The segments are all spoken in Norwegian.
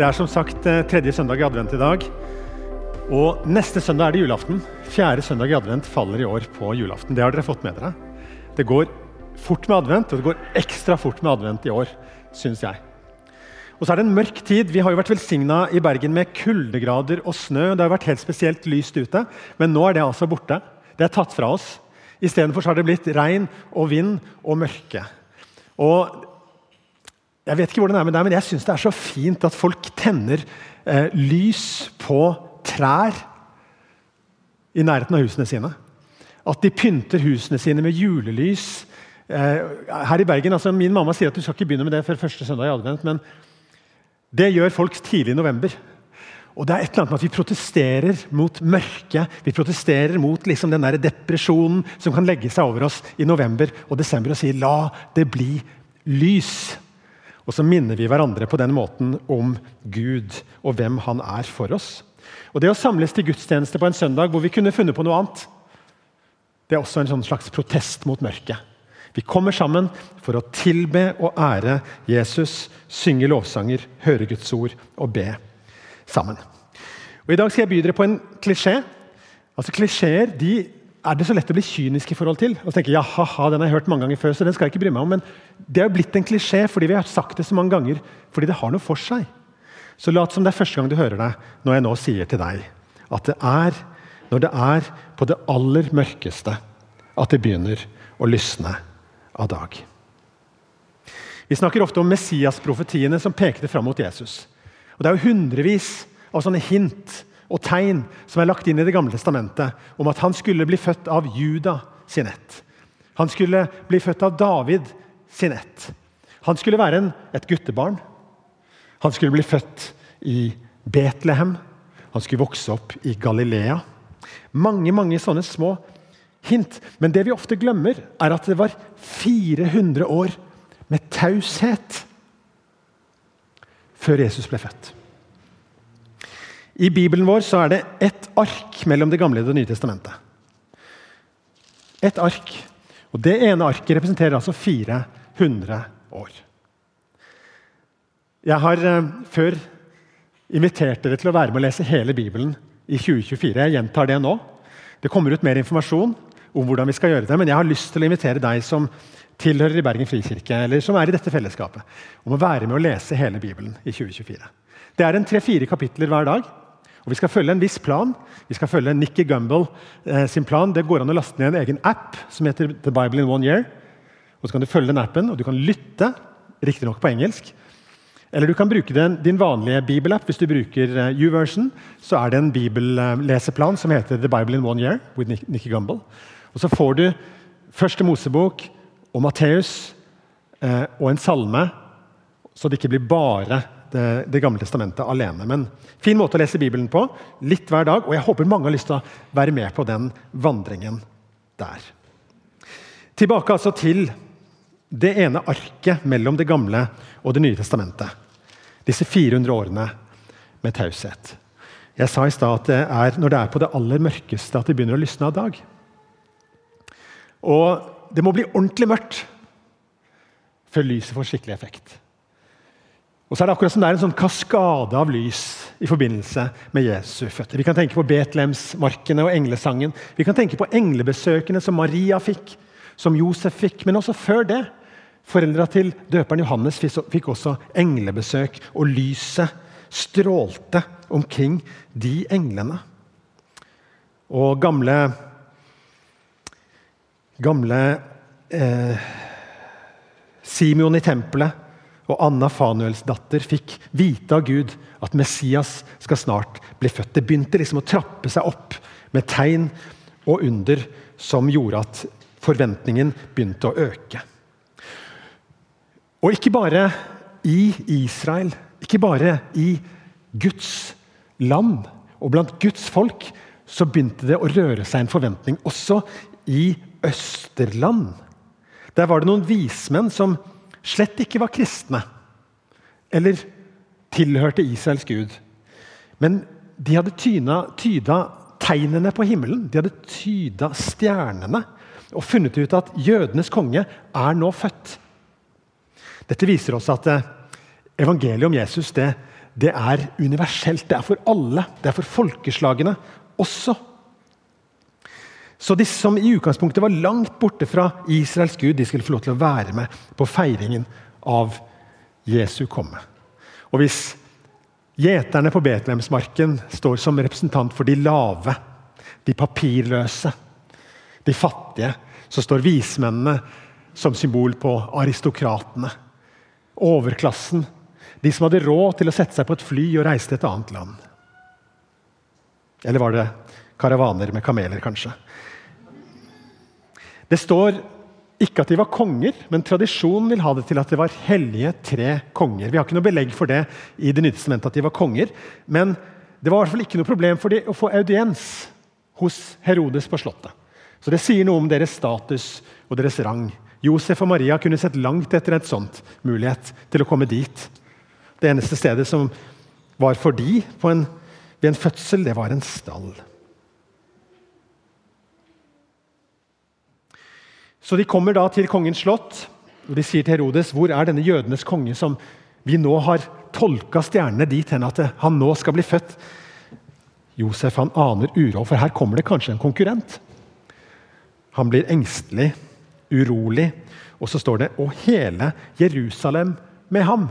Det er som sagt eh, tredje søndag i advent i dag. Og neste søndag er det julaften. Fjerde søndag i advent faller i år på julaften. Det har dere fått med dere. Det går fort med advent, og det går ekstra fort med advent i år, syns jeg. Og så er det en mørk tid. Vi har jo vært velsigna i Bergen med kuldegrader og snø. Det har vært helt spesielt lyst ute, men nå er det altså borte. Det er tatt fra oss. Istedenfor har det blitt regn og vind og mørke. Og jeg vet ikke hvordan det er med deg, men jeg syns det er så fint at folk tenner eh, lys på trær i nærheten av husene sine. At de pynter husene sine med julelys. Eh, her i Bergen, altså Min mamma sier at du skal ikke begynne med det før første søndag i advent, men det gjør folk tidlig i november. Og det er et eller annet med at Vi protesterer mot mørket, vi protesterer mot liksom den der depresjonen som kan legge seg over oss i november og desember og sier la det bli lys. Og så minner vi hverandre på den måten om Gud og hvem han er for oss. Og Det å samles til gudstjeneste på en søndag hvor vi kunne funnet på noe annet, det er også en sånn slags protest mot mørket. Vi kommer sammen for å tilbe og ære Jesus, synge lovsanger, høre Guds ord og be sammen. Og I dag skal jeg by dere på en klisjé. Altså Klisjeer de er det så lett å bli kynisk i forhold til. Og tenke, ja, haha, den har jeg hørt mange ganger før, så den skal jeg ikke bry meg om. Men det er blitt en klisjé fordi vi har sagt det så mange ganger, fordi det har noe for seg. Så lat som det er første gang du hører det når jeg nå sier til deg at det er når det er på det aller mørkeste at det begynner å lysne av dag. Vi snakker ofte om Messias-profetiene som pekte fram mot Jesus. Og Det er jo hundrevis av sånne hint og tegn som er lagt inn i Det gamle testamentet om at han skulle bli født av Juda sin ett. Han skulle bli født av David sin ett. Han skulle være en, et guttebarn. Han skulle bli født i Betlehem. Han skulle vokse opp i Galilea. Mange mange sånne små hint. Men det vi ofte glemmer, er at det var 400 år med taushet før Jesus ble født. I Bibelen vår så er det ett ark mellom Det gamle og Det nye testamentet. Et ark. Og Det ene arket representerer altså 400 år. Jeg har eh, før invitert dere til å være med å lese hele Bibelen i 2024. Jeg gjentar det nå. Det kommer ut mer informasjon om hvordan vi skal gjøre det, men jeg har lyst til å invitere deg som tilhører i Bergen frikirke, eller som er i dette fellesskapet, om å være med å lese hele Bibelen i 2024. Det er en tre-fire kapitler hver dag. Og Vi skal følge en viss plan. Vi skal følge Nikki Gumbel eh, sin plan. Det går an å laste ned en egen app som heter The Bible in One Year. Og Så kan du følge den appen, og du kan lytte, riktignok på engelsk. Eller du kan bruke den, din vanlige bibelapp. Hvis du bruker eh, U-version, så er det en bibelleseplan som heter The Bible in One Year with Nikki Gumbel. Og Så får du første Mosebok og Matteus eh, og en salme, så det ikke blir bare det, det, gamle testamentet alene. Men fin måte å lese Bibelen på. Litt hver dag. Og jeg håper mange har lyst til å være med på den vandringen der. Tilbake altså til det ene arket mellom Det gamle og Det nye testamentet. Disse 400 årene med taushet. Jeg sa i stad at det er når det er på det aller mørkeste at det begynner å lysne av dag. Og det må bli ordentlig mørkt før lyset får skikkelig effekt. Og så er det akkurat som det er en sånn kaskade av lys i forbindelse med Jesu føtter. Vi kan tenke på Betlehemsmarkene og englesangen. Vi kan tenke på englebesøkene som Maria fikk, som Josef fikk. Men også før det. Foreldra til døperen Johannes fikk også englebesøk, og lyset strålte omkring de englene. Og gamle Gamle eh, Simeon i tempelet og Anna Fanuels datter fikk vite av Gud at Messias skal snart bli født. Det begynte liksom å trappe seg opp med tegn og under som gjorde at forventningen begynte å øke. Og ikke bare i Israel, ikke bare i Guds land og blant Guds folk, så begynte det å røre seg en forventning også i Østerland. Der var det noen vismenn som slett ikke var kristne eller tilhørte Israels gud. Men de hadde tyna, tyda tegnene på himmelen, de hadde tyda stjernene og funnet ut at jødenes konge er nå født. Dette viser oss at eh, evangeliet om Jesus det, det er universelt. Det er for alle. Det er for folkeslagene også. Så de som i utgangspunktet var langt borte fra Israels gud, de skulle få lov til å være med på feiringen av Jesu komme. Og hvis gjeterne på Betlehemsmarken står som representant for de lave, de papirløse, de fattige, så står vismennene som symbol på aristokratene. Overklassen. De som hadde råd til å sette seg på et fly og reise til et annet land. Eller var det karavaner med kameler, kanskje? Det står ikke at de var konger, men tradisjonen vil ha det til at det var hellige tre konger. Vi har ikke noe belegg for det i Det nye testamentet at de var konger, men det var i hvert fall ikke noe problem for dem å få audiens hos Herodes på slottet. Så det sier noe om deres status og deres rang. Josef og Maria kunne sett langt etter et sånt mulighet til å komme dit. Det eneste stedet som var for de ved en fødsel, det var en stall. Så de kommer da til kongens slott og de sier til Herodes hvor er denne jødenes konge som vi nå har tolka stjernene dit hen at han nå skal bli født. Josef han aner uro, for her kommer det kanskje en konkurrent. Han blir engstelig, urolig, og så står det 'og hele Jerusalem med ham'.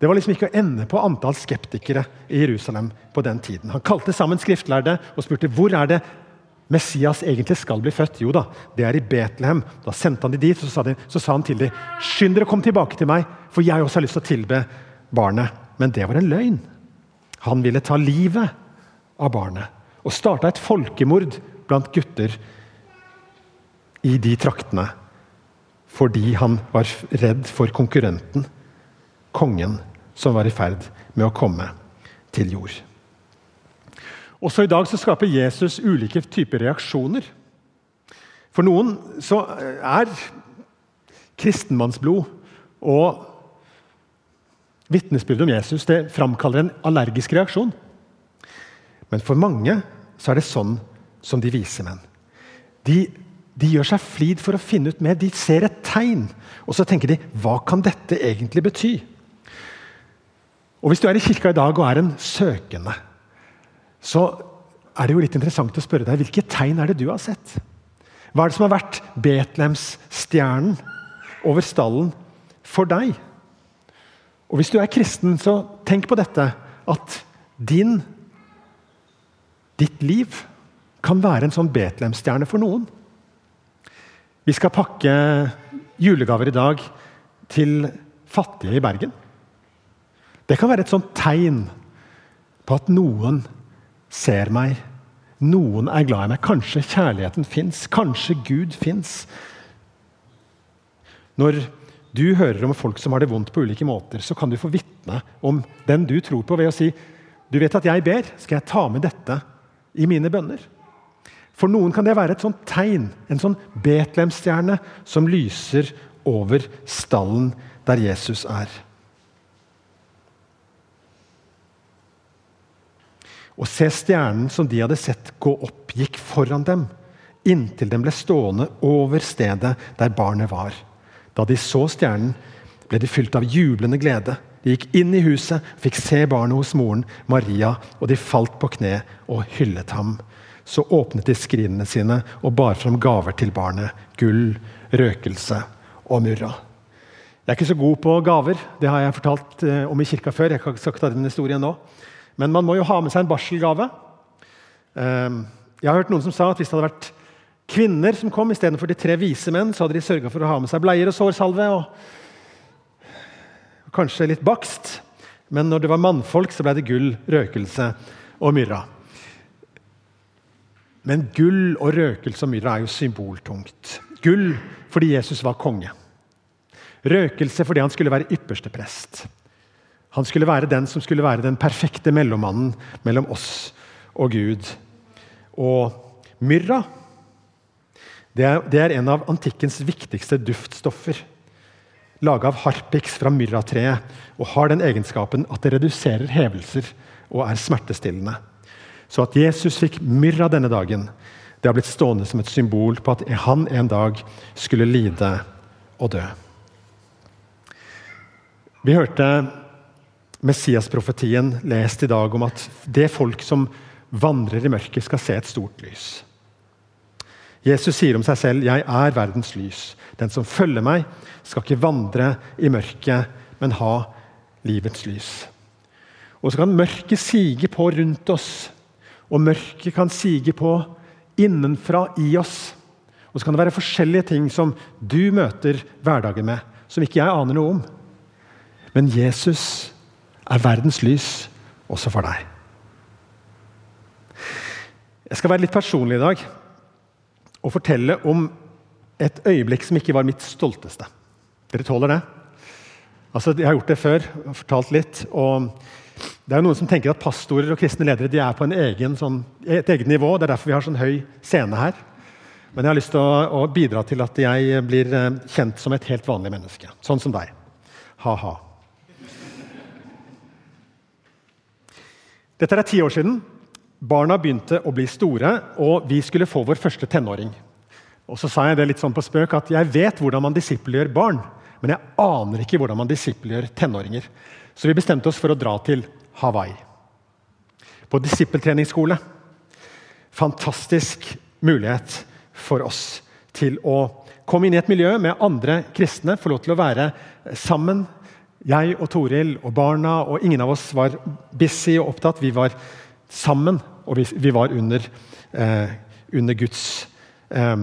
Det var liksom ikke å ende på antall skeptikere i Jerusalem på den tiden. Han kalte sammen skriftlærde og spurte hvor er det Messias egentlig skal bli født. Jo da, det er i Betlehem. Da sendte han de dit, så sa, så sa han til dem, skynd dere, kom tilbake til meg, for jeg også har lyst til å tilbe barnet. Men det var en løgn. Han ville ta livet av barnet og starta et folkemord blant gutter i de traktene fordi han var redd for konkurrenten, kongen, som var i ferd med å komme til jord. Også i dag så skaper Jesus ulike typer reaksjoner. For noen så er kristenmannsblod og vitnesbyrdet om Jesus det framkaller en allergisk reaksjon. Men for mange så er det sånn som de vise menn. De de gjør seg flid for å finne ut mer. De ser et tegn, og så tenker de hva kan dette egentlig bety? Og Hvis du er i kirka i dag og er en søkende, så er det jo litt interessant å spørre deg hvilke tegn er det du har sett? Hva er det som har vært Betlehemsstjernen over stallen for deg? Og Hvis du er kristen, så tenk på dette at din, ditt liv kan være en sånn Betlehemsstjerne for noen. Vi skal pakke julegaver i dag til fattige i Bergen. Det kan være et sånt tegn på at noen ser meg. Noen er glad i meg. Kanskje kjærligheten fins. Kanskje Gud fins. Når du hører om folk som har det vondt på ulike måter, så kan du få vitne om den du tror på, ved å si du vet at jeg ber. Skal jeg ta med dette i mine bønner? For noen kan det være et sånt tegn, en sånn Betlehemstjerne som lyser over stallen der Jesus er. Og se stjernen som de hadde sett gå opp, gikk foran dem, inntil den ble stående over stedet der barnet var. Da de så stjernen, ble de fylt av jublende glede. De gikk inn i huset, fikk se barnet hos moren Maria, og de falt på kne og hyllet ham så åpnet de skrinene sine og bar fram gaver til barnet. Gull, røkelse og murra. Jeg er ikke så god på gaver, det har jeg fortalt eh, om i kirka før. jeg kan ikke ta den historien nå. Men man må jo ha med seg en barselgave. Ehm, jeg har hørt noen som sa at hvis det hadde vært kvinner som kom istedenfor de tre vise menn, så hadde de sørga for å ha med seg bleier og sårsalve og kanskje litt bakst. Men når det var mannfolk, så ble det gull, røkelse og myrra. Men gull og røkelse og myrra er jo symboltungt. Gull fordi Jesus var konge. Røkelse fordi han skulle være ypperste prest. Han skulle være den som skulle være den perfekte mellommannen mellom oss og Gud. Og myrra det er, det er en av antikkens viktigste duftstoffer. Laga av harpiks fra myrratreet og har den egenskapen at det reduserer hevelser og er smertestillende. Så at Jesus fikk myrra denne dagen, det har blitt stående som et symbol på at han en dag skulle lide og dø. Vi hørte Messias-profetien lest i dag om at det folk som vandrer i mørket, skal se et stort lys. Jesus sier om seg selv 'Jeg er verdens lys'. Den som følger meg, skal ikke vandre i mørket, men ha livets lys. Og så kan mørket sige på rundt oss, og mørket kan sige på innenfra i oss. Og så kan det være forskjellige ting som du møter hverdagen med, som ikke jeg aner noe om. Men Jesus er verdens lys også for deg. Jeg skal være litt personlig i dag og fortelle om et øyeblikk som ikke var mitt stolteste. Dere tåler det? Altså, Jeg har gjort det før, fortalt litt. og det er jo Noen som tenker at pastorer og kristne ledere de er på egen, sånn, et eget nivå. Det er derfor vi har sånn høy scene her. Men jeg har lyst til å, å bidra til at jeg blir eh, kjent som et helt vanlig menneske. Sånn som deg. Ha-ha. Dette er ti år siden. Barna begynte å bli store, og vi skulle få vår første tenåring. Og så sa jeg det litt sånn på spøk at jeg vet hvordan man disippelgjør barn, men jeg aner ikke hvordan man disippelgjør tenåringer. Så vi bestemte oss for å dra til Hawaii. På disippeltreningsskole. Fantastisk mulighet for oss til å komme inn i et miljø med andre kristne, få lov til å være sammen. Jeg og Toril og barna, og ingen av oss var busy og opptatt. Vi var sammen, og vi, vi var under, eh, under Guds eh,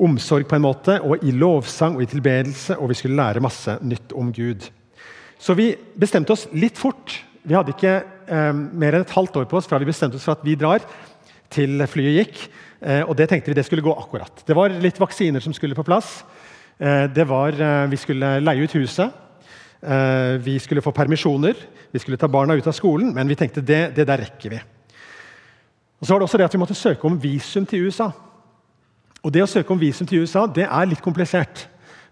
omsorg på en måte, og i lovsang og i tilbedelse, og vi skulle lære masse nytt om Gud. Så vi bestemte oss litt fort. Vi hadde ikke eh, mer enn et halvt år på oss fra vi bestemte oss for at vi drar, til flyet gikk. Eh, og det tenkte vi det skulle gå akkurat. Det var litt vaksiner som skulle på plass. Eh, var, eh, Vi skulle leie ut huset. Eh, vi skulle få permisjoner. Vi skulle ta barna ut av skolen. Men vi tenkte det, det der rekker vi. Og så var det også det at Vi måtte søke om visum til USA. Og Det å søke om visum til USA det er litt komplisert.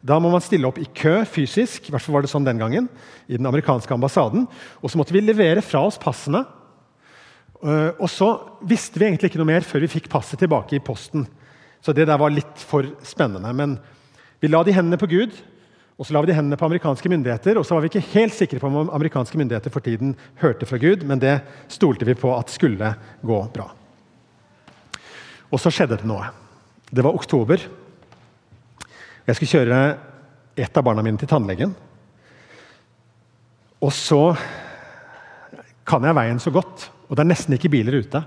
Da må man stille opp i kø fysisk, i hvert fall var det sånn den gangen, i den amerikanske ambassaden. Og så måtte vi levere fra oss passene. Eh, og så visste vi egentlig ikke noe mer før vi fikk passet tilbake i posten. Så det der var litt for spennende. Men vi la de hendene på Gud, og så la vi de hendene på amerikanske myndigheter. Og så var vi ikke helt sikre på om amerikanske myndigheter for tiden hørte fra Gud, men det stolte vi på at skulle gå bra. Og så skjedde det noe. Det var oktober. Jeg skulle kjøre et av barna mine til tannlegen. Og så kan jeg veien så godt, og det er nesten ikke biler ute.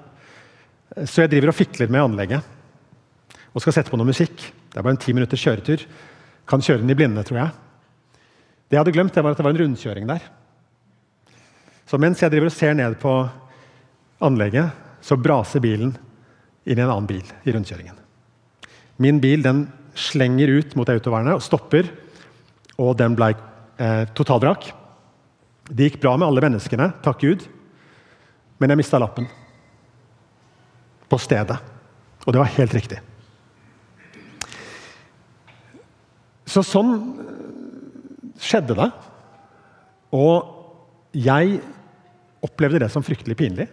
Så jeg driver og fikler med anlegget og skal sette på noe musikk. Det er bare en ti minutters kjøretur. Kan kjøre den i blinde, tror jeg. Det jeg hadde glemt, det var at det var en rundkjøring der. Så mens jeg driver og ser ned på anlegget, så braser bilen inn i en annen bil i rundkjøringen. Min bil den slenger ut mot autovernet og stopper, og den ble eh, totalvrak. Det gikk bra med alle menneskene, takk Gud, men jeg mista lappen. På stedet. Og det var helt riktig. Så sånn skjedde det. Og jeg opplevde det som fryktelig pinlig.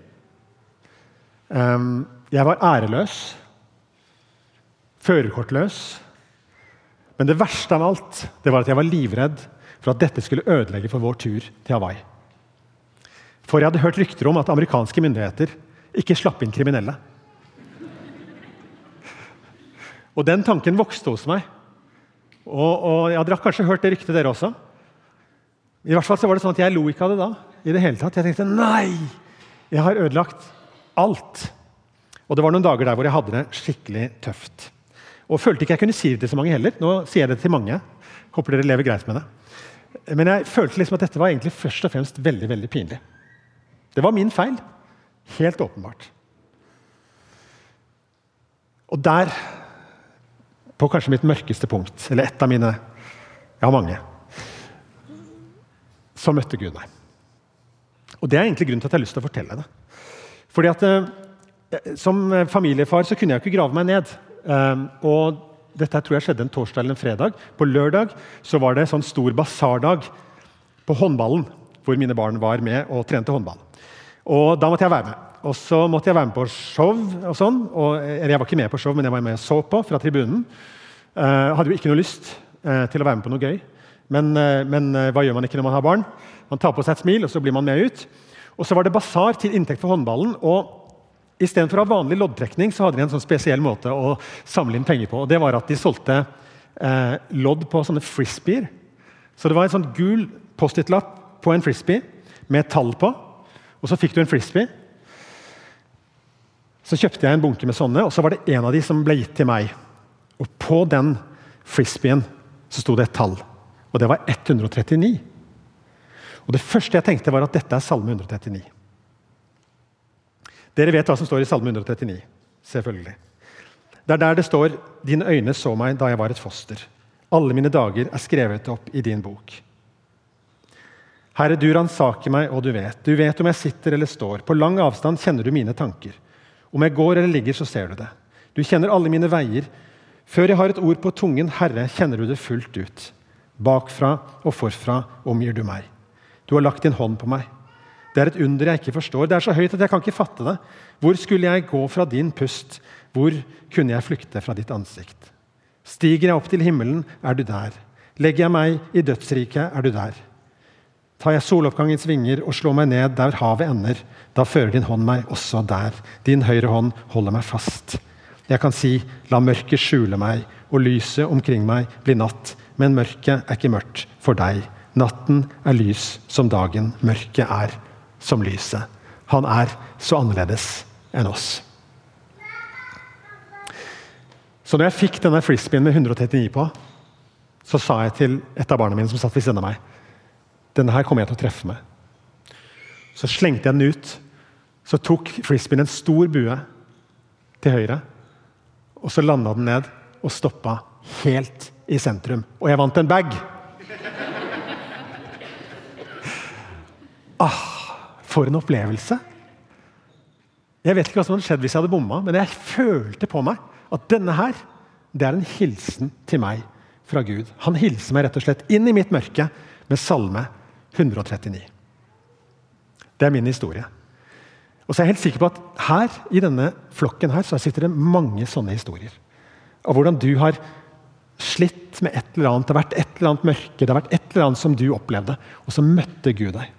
Um, jeg var æreløs førerkortløs. Men det verste av alt det var at jeg var livredd for at dette skulle ødelegge for vår tur til Hawaii. For jeg hadde hørt rykter om at amerikanske myndigheter ikke slapp inn kriminelle. Og Den tanken vokste hos meg. Og, og ja, Dere har kanskje hørt det ryktet, dere også? I hvert fall så var det sånn at Jeg lo ikke av det da. i det hele tatt. Jeg tenkte nei, jeg har ødelagt alt. Og det var noen dager der hvor jeg hadde det skikkelig tøft. Og følte ikke jeg kunne si det til så mange heller. Nå sier jeg det til mange. Håper dere lever greit med det. Men jeg følte liksom at dette var egentlig først og fremst veldig veldig pinlig. Det var min feil. Helt åpenbart. Og der, på kanskje mitt mørkeste punkt, eller ett av mine Jeg har mange. Så møtte Gud meg. Og Det er egentlig grunnen til at jeg har lyst til å fortelle det. Fordi at eh, Som familiefar så kunne jeg ikke grave meg ned. Um, og dette tror jeg skjedde en torsdag eller en fredag. På lørdag så var det sånn stor basardag på håndballen, hvor mine barn var med og trente håndball. Og Da måtte jeg være med. Og så måtte jeg være med på show. og sånn. Og, jeg var ikke med på show, men jeg var med og så på fra tribunen. Uh, hadde jo ikke noe lyst uh, til å være med på noe gøy. Men, uh, men, hva gjør man ikke når man har barn? Man tar på seg et smil, og så blir man med ut. Og så var det basar til inntekt for håndballen. og Istedenfor å ha vanlig loddtrekning så hadde de en sånn spesiell måte å samle inn penger på. og Det var at de solgte lodd på sånne frisbeer. Så det var en sånn gul Post-It-lapp på en frisbee med et tall på. Og så fikk du en frisbee. Så kjøpte jeg en bunke med sånne, og så var det en av de som ble gitt til meg. Og på den frisbeen så sto det et tall, og det var 139. Og Det første jeg tenkte, var at dette er Salme 139. Dere vet hva som står i Salme 139. Selvfølgelig. Det er der det står 'Dine øyne så meg da jeg var et foster'. Alle mine dager er skrevet opp i din bok. Herre, du ransaker meg, og du vet. Du vet om jeg sitter eller står. På lang avstand kjenner du mine tanker. Om jeg går eller ligger, så ser du det. Du kjenner alle mine veier. Før jeg har et ord på tungen, Herre, kjenner du det fullt ut. Bakfra og forfra omgir du meg. Du har lagt din hånd på meg. Det er et under jeg ikke forstår. Det er så høyt at jeg kan ikke fatte det. Hvor skulle jeg gå fra din pust? Hvor kunne jeg flykte fra ditt ansikt? Stiger jeg opp til himmelen, er du der. Legger jeg meg i dødsriket, er du der. Tar jeg soloppgangens vinger og slår meg ned der havet ender, da fører din hånd meg også der. Din høyre hånd holder meg fast. Jeg kan si, la mørket skjule meg, og lyset omkring meg blir natt. Men mørket er ikke mørkt for deg. Natten er lys som dagen, mørket er som lyset. Han er så annerledes enn oss. Så når jeg fikk denne frisbeen med 139 på, så sa jeg til et av barna mine som satt ved siden av meg denne her kommer jeg til å treffe med. Så slengte jeg den ut. Så tok frisbeen en stor bue til høyre. Og så landa den ned og stoppa helt i sentrum. Og jeg vant en bag! Ah, for en opplevelse! Jeg vet ikke hva som hadde skjedd hvis jeg hadde bomma, men jeg følte på meg at denne her, det er en hilsen til meg fra Gud. Han hilser meg rett og slett inn i mitt mørke med salme 139. Det er min historie. Og så er jeg helt sikker på at her i denne flokken her, så sitter det mange sånne historier. Av hvordan du har slitt med et eller annet. Det har vært et eller annet mørke, det har vært et eller annet som du opplevde. Og så møtte Gud deg.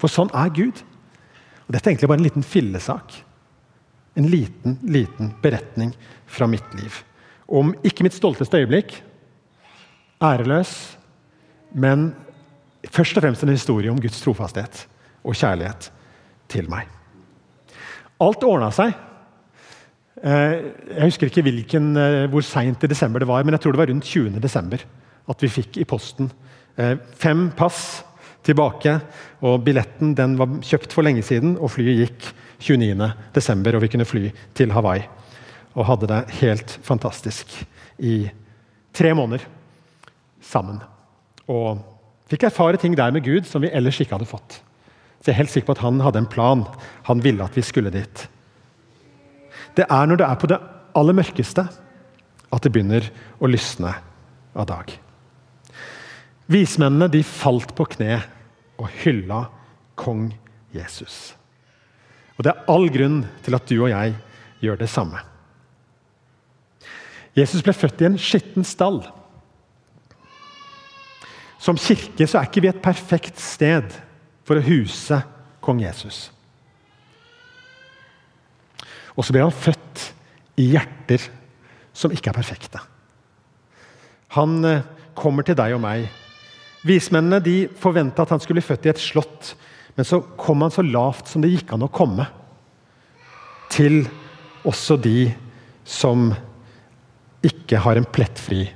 For sånn er Gud. Og Dette er egentlig bare en liten fillesak. En liten, liten beretning fra mitt liv. Om ikke mitt stolteste øyeblikk, æreløs, men først og fremst en historie om Guds trofasthet og kjærlighet til meg. Alt ordna seg. Eh, jeg husker ikke hvilken, eh, hvor seint i desember det var, men jeg tror det var rundt 20. desember at vi fikk i posten eh, fem pass tilbake. og Billetten den var kjøpt for lenge siden, og flyet gikk 29. desember, og vi kunne fly til Hawaii. Og hadde det helt fantastisk i tre måneder sammen. Og fikk erfare ting der med Gud som vi ellers ikke hadde fått. Så jeg er helt sikker på at han hadde en plan. Han ville at vi skulle dit. Det er når det er på det aller mørkeste at det begynner å lysne av dag. Vismennene de falt på kne og hylla kong Jesus. Og Det er all grunn til at du og jeg gjør det samme. Jesus ble født i en skitten stall. Som kirke så er ikke vi et perfekt sted for å huse kong Jesus. Og så ble han født i hjerter som ikke er perfekte. Han eh, kommer til deg og meg. Vismennene de forventa at han skulle bli født i et slott, men så kom han så lavt som det gikk an å komme. Til også de som ikke har en plettfri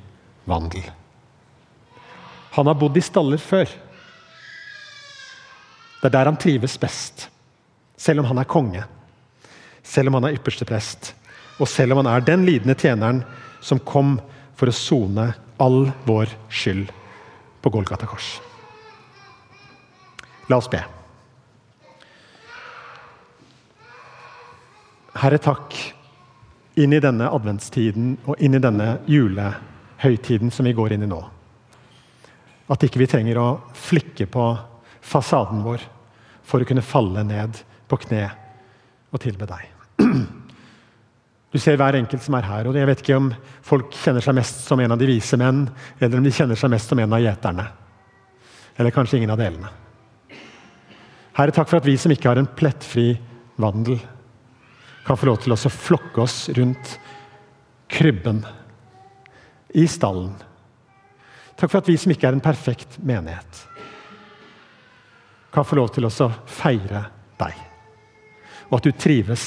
vandel. Han har bodd i staller før. Det er der han trives best. Selv om han er konge, selv om han er ypperste prest, og selv om han er den lidende tjeneren som kom for å sone all vår skyld på Golgata kors. La oss be. Herre, takk inn i denne adventstiden og inn i denne julehøytiden som vi går inn i nå. At ikke vi trenger å flikke på fasaden vår for å kunne falle ned på kne og tilbe deg. Du ser hver enkelt som er her. og Jeg vet ikke om folk kjenner seg mest som en av de vise menn, eller om de kjenner seg mest som en av gjeterne. Eller kanskje ingen av delene. Herre, takk for at vi som ikke har en plettfri vandel, kan få lov til å flokke oss rundt krybben i stallen. Takk for at vi som ikke er en perfekt menighet, kan få lov til å feire deg. Og at du trives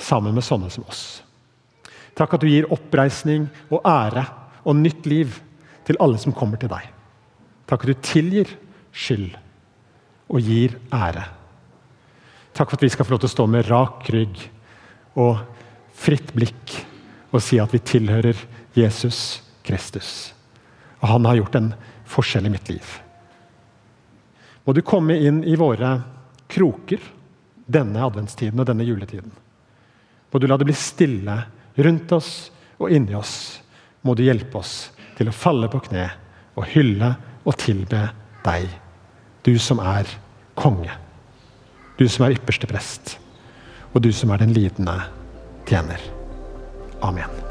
sammen med sånne som oss. Takk at du gir oppreisning og ære og nytt liv til alle som kommer til deg. Takk at du tilgir skyld og gir ære. Takk for at vi skal få lov til å stå med rak rygg og fritt blikk og si at vi tilhører Jesus Kristus. Han har gjort en forskjell i mitt liv. Må du komme inn i våre kroker denne adventstiden og denne juletiden. Må du la det bli stille rundt oss og inni oss. Må du hjelpe oss til å falle på kne og hylle og tilbe deg, du som er konge. Du som er ypperste prest, og du som er den lidende tjener. Amen.